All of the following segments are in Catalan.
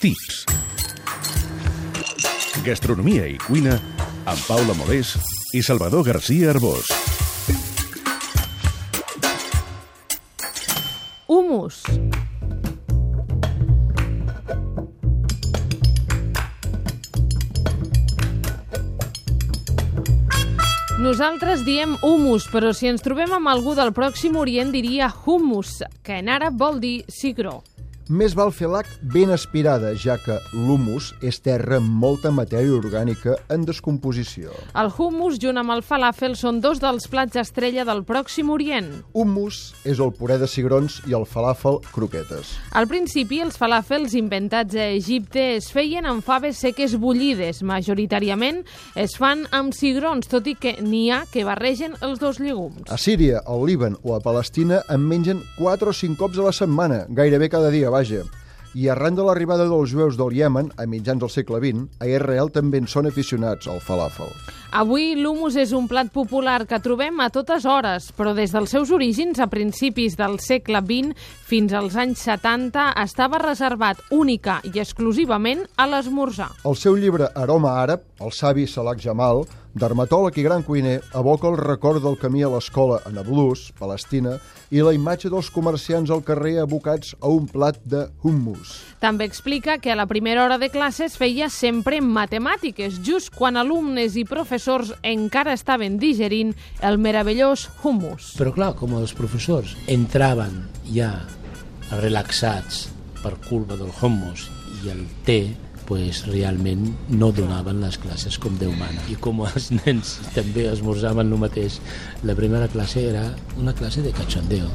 Tips. Gastronomia i cuina amb Paula Molés i Salvador García Arbós. Humus. Nosaltres diem humus, però si ens trobem amb algú del Pròxim Orient diria hummus, que en àrab vol dir cigró. Més val fer l'ac ben aspirada, ja que l'humus és terra amb molta matèria orgànica en descomposició. El hummus, junt amb el falàfel, són dos dels plats estrella del Pròxim Orient. Hummus és el puré de cigrons i el falàfel croquetes. Al principi, els falàfels inventats a Egipte es feien amb faves seques bullides. Majoritàriament es fan amb cigrons, tot i que n'hi ha que barregen els dos llegums. A Síria, al Líban o a Palestina en mengen 4 o 5 cops a la setmana, gairebé cada dia, vaja. I arran de l'arribada dels jueus del Iemen, a mitjans del segle XX, a Israel també en són aficionats al falàfel. Avui l'humus és un plat popular que trobem a totes hores, però des dels seus orígens, a principis del segle XX fins als anys 70, estava reservat única i exclusivament a l'esmorzar. El seu llibre Aroma àrab, el savi Salak Jamal, dermatòleg i gran cuiner, evoca el record del camí a l'escola a Nablus, Palestina, i la imatge dels comerciants al carrer abocats a un plat de hummus. També explica que a la primera hora de classe es feia sempre matemàtiques, just quan alumnes i professors encara estaven digerint el meravellós hummus. Però clar, com els professors entraven ja relaxats per culpa del hummus i el té, pues, realment no donaven les classes com Déu mana. I com els nens també esmorzaven el mateix, la primera classe era una classe de cachondeo.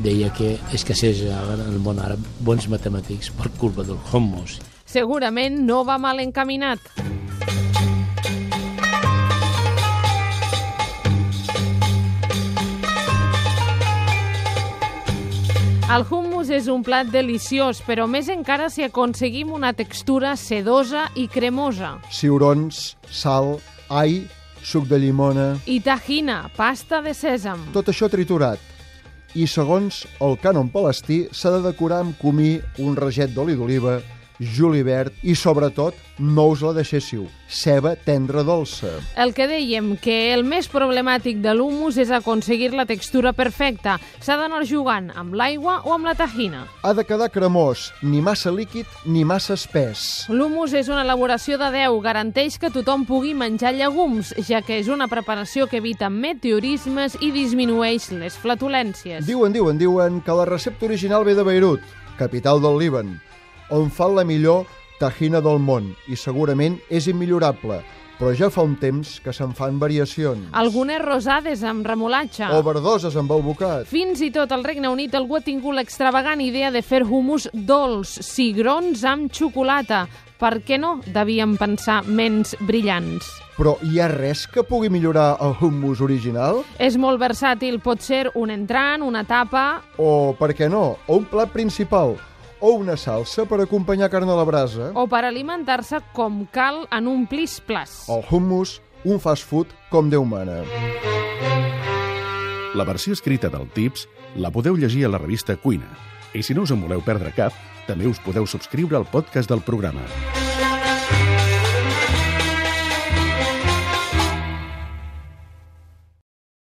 Deia que escassejaven el món àrab bons matemàtics per culpa del hummus. Segurament no va mal encaminat. El hummus és un plat deliciós, però més encara si aconseguim una textura sedosa i cremosa. Ciurons, sal, all, suc de llimona... I tahina, pasta de sèsam. Tot això triturat. I segons el cànon palestí, s'ha de decorar amb comí, un raget d'oli d'oliva, julivert i, sobretot, no us la deixéssiu, ceba tendra dolça. El que dèiem, que el més problemàtic de l'humus és aconseguir la textura perfecta. S'ha d'anar jugant amb l'aigua o amb la tahina. Ha de quedar cremós, ni massa líquid ni massa espès. L'humus és una elaboració de Déu, garanteix que tothom pugui menjar llegums, ja que és una preparació que evita meteorismes i disminueix les flatulències. Diuen, diuen, diuen que la recepta original ve de Beirut, capital del Líban, on fan la millor tahina del món i segurament és immillorable, però ja fa un temps que se'n fan variacions. Algunes rosades amb remolatge. O verdoses amb el bocat. Fins i tot al Regne Unit algú ha tingut l'extravagant idea de fer humus dolç, cigrons amb xocolata. Per què no? Devien pensar menys brillants. Però hi ha res que pugui millorar el hummus original? És molt versàtil, pot ser un entrant, una tapa... O, per què no, o un plat principal, o una salsa per acompanyar carn a la brasa. O per alimentar-se com cal en un plis-plas. El hummus, un fast food com Déu mana. La versió escrita del Tips la podeu llegir a la revista Cuina. I si no us en voleu perdre cap, també us podeu subscriure al podcast del programa.